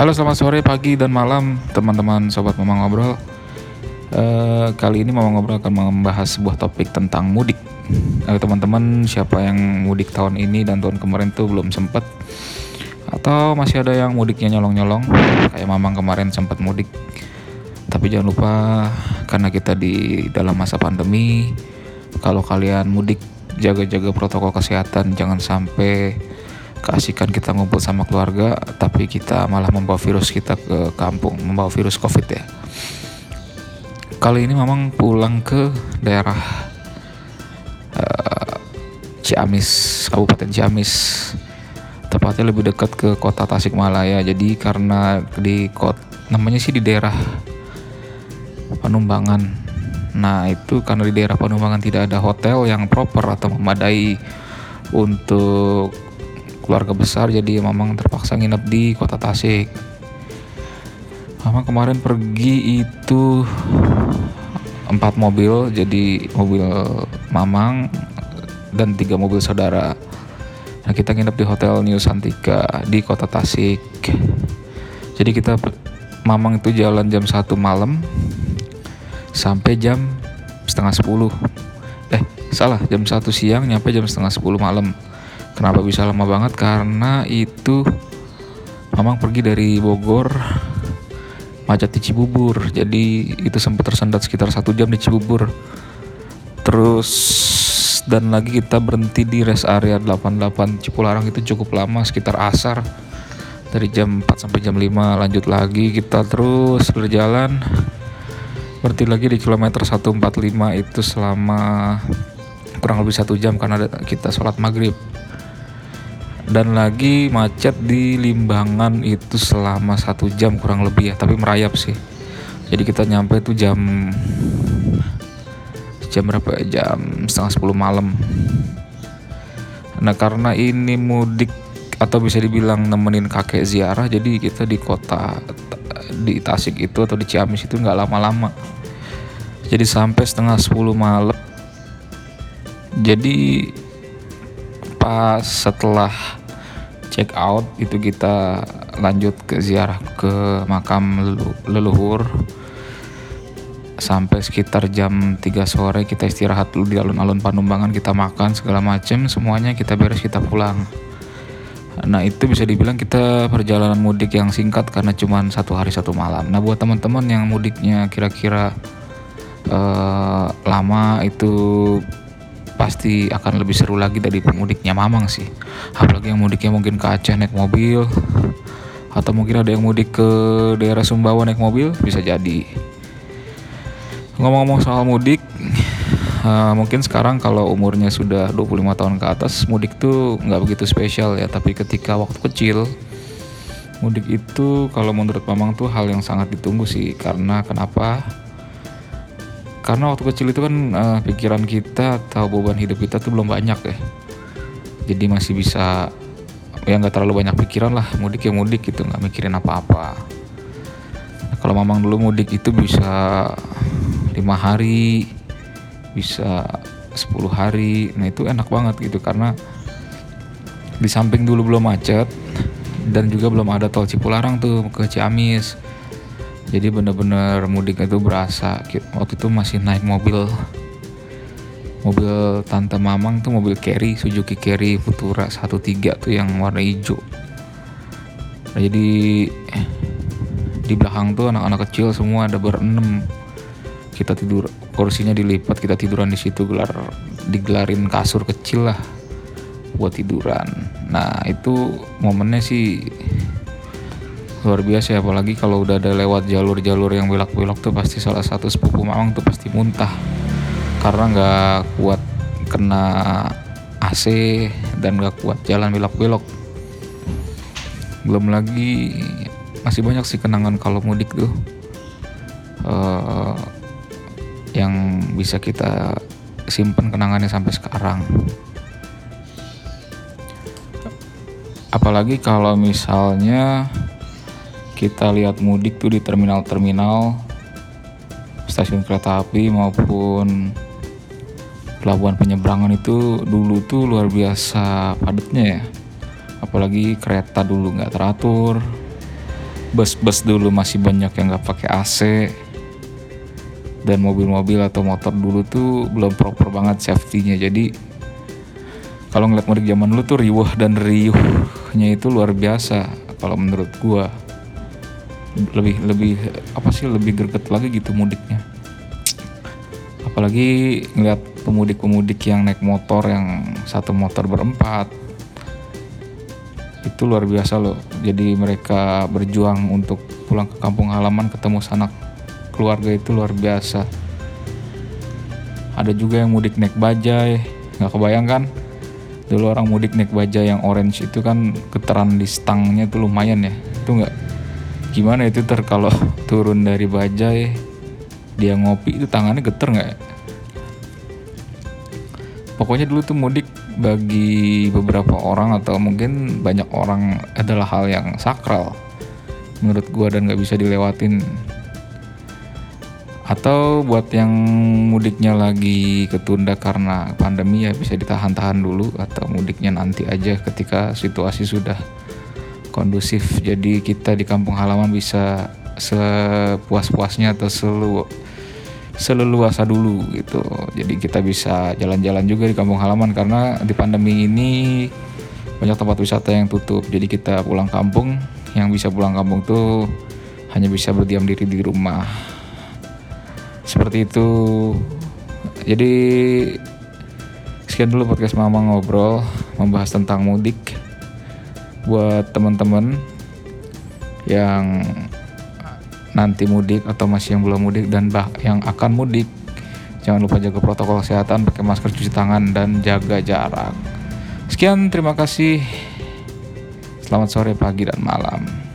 Halo selamat sore, pagi, dan malam teman-teman sobat Mama Ngobrol. Uh, Kali ini Mama Ngobrol akan membahas sebuah topik tentang mudik. Teman-teman siapa yang mudik tahun ini dan tahun kemarin tuh belum sempet? Atau masih ada yang mudiknya nyolong-nyolong Kayak Mamang kemarin sempat mudik? Tapi jangan lupa karena kita di dalam masa pandemi Kalau kalian mudik jaga-jaga protokol kesehatan. Jangan sampai keasikan kita ngumpul sama keluarga tapi kita malah membawa virus kita ke kampung membawa virus covid ya. Kali ini memang pulang ke daerah uh, Ciamis Kabupaten Ciamis. Tepatnya lebih dekat ke kota Tasikmalaya. Jadi karena di kota namanya sih di daerah Panumbangan nah itu karena di daerah Panumbangan tidak ada hotel yang proper atau memadai untuk keluarga besar jadi memang terpaksa nginep di kota Tasik. Mama kemarin pergi itu empat mobil jadi mobil Mamang dan tiga mobil saudara. Nah kita nginep di hotel New Santika di kota Tasik. Jadi kita Mamang itu jalan jam satu malam sampai jam setengah sepuluh. Eh salah jam satu siang nyampe jam setengah sepuluh malam Kenapa bisa lama banget? Karena itu Mamang pergi dari Bogor macet di Cibubur. Jadi itu sempat tersendat sekitar satu jam di Cibubur. Terus dan lagi kita berhenti di rest area 88 Cipularang itu cukup lama sekitar asar dari jam 4 sampai jam 5 lanjut lagi kita terus berjalan berhenti lagi di kilometer 145 itu selama kurang lebih satu jam karena kita sholat maghrib dan lagi macet di Limbangan itu selama satu jam kurang lebih ya tapi merayap sih. Jadi kita nyampe itu jam jam berapa ya? Jam setengah sepuluh malam. Nah karena ini mudik atau bisa dibilang nemenin kakek ziarah jadi kita di kota di Tasik itu atau di Ciamis itu nggak lama-lama. Jadi sampai setengah sepuluh malam. Jadi pas setelah check out itu kita lanjut ke ziarah ke makam leluhur. Sampai sekitar jam 3 sore kita istirahat dulu di alun-alun Panumbangan kita makan segala macam semuanya kita beres kita pulang. Nah itu bisa dibilang kita perjalanan mudik yang singkat karena cuma satu hari satu malam. Nah buat teman-teman yang mudiknya kira-kira uh, lama itu pasti akan lebih seru lagi dari pemudiknya Mamang sih. Apalagi yang mudiknya mungkin ke Aceh naik mobil atau mungkin ada yang mudik ke daerah Sumbawa naik mobil bisa jadi. Ngomong-ngomong soal mudik uh, mungkin sekarang kalau umurnya sudah 25 tahun ke atas mudik tuh nggak begitu spesial ya. Tapi ketika waktu kecil mudik itu kalau menurut Mamang tuh hal yang sangat ditunggu sih. Karena kenapa karena waktu kecil itu kan uh, pikiran kita atau beban hidup kita tuh belum banyak ya. Jadi masih bisa ya nggak terlalu banyak pikiran lah. Mudik ya mudik gitu nggak mikirin apa-apa. Nah, kalau mamang dulu mudik itu bisa lima hari bisa 10 hari. Nah itu enak banget gitu karena di samping dulu belum macet dan juga belum ada tol Cipularang tuh ke Ciamis jadi bener-bener mudik itu berasa waktu itu masih naik mobil. Mobil tante mamang tuh mobil carry Suzuki Carry Futura 13 tuh yang warna hijau. Nah, jadi di belakang tuh anak-anak kecil semua ada berenam. Kita tidur kursinya dilipat kita tiduran di situ gelar digelarin kasur kecil lah buat tiduran. Nah itu momennya sih luar biasa ya apalagi kalau udah ada lewat jalur-jalur yang belok-belok tuh pasti salah satu sepupu mamang tuh pasti muntah. Karena nggak kuat kena AC dan nggak kuat jalan belok-belok belum lagi masih banyak sih kenangan kalau mudik tuh. Uh, yang bisa kita simpen kenangannya sampai sekarang. Apalagi kalau misalnya kita lihat mudik tuh di terminal-terminal stasiun kereta api maupun pelabuhan penyeberangan itu dulu tuh luar biasa padatnya ya. Apalagi kereta dulu nggak teratur bus-bus dulu masih banyak yang nggak pakai AC dan mobil-mobil atau motor dulu tuh belum proper banget safety-nya. Jadi kalau ngeliat mudik zaman dulu tuh riuh dan riuhnya itu luar biasa kalau menurut gua lebih lebih apa sih lebih greget lagi gitu mudiknya. Apalagi ngeliat pemudik-pemudik yang naik motor yang satu motor berempat. Itu luar biasa loh. Jadi mereka berjuang untuk pulang ke kampung halaman ketemu sanak keluarga itu luar biasa. Ada juga yang mudik naik bajai. Nggak kebayang kan? Dulu orang mudik naik bajai yang orange itu kan getaran di stangnya itu lumayan ya. Itu nggak gimana itu ter kalau turun dari bajai dia ngopi itu tangannya geter nggak ya? pokoknya dulu tuh mudik bagi beberapa orang atau mungkin banyak orang adalah hal yang sakral menurut gua dan gak bisa dilewatin atau buat yang mudiknya lagi ketunda karena pandemi ya bisa ditahan-tahan dulu atau mudiknya nanti aja ketika situasi sudah kondusif jadi kita di kampung halaman bisa sepuas-puasnya atau selu seleluasa dulu gitu. Jadi kita bisa jalan-jalan juga di kampung halaman karena di pandemi ini banyak tempat wisata yang tutup. Jadi kita pulang kampung, yang bisa pulang kampung tuh hanya bisa berdiam diri di rumah. Seperti itu. Jadi sekian dulu podcast Mama ngobrol membahas tentang mudik buat teman-teman yang nanti mudik atau masih yang belum mudik dan bah yang akan mudik. Jangan lupa jaga protokol kesehatan pakai masker cuci tangan dan jaga jarak. Sekian terima kasih. Selamat sore pagi dan malam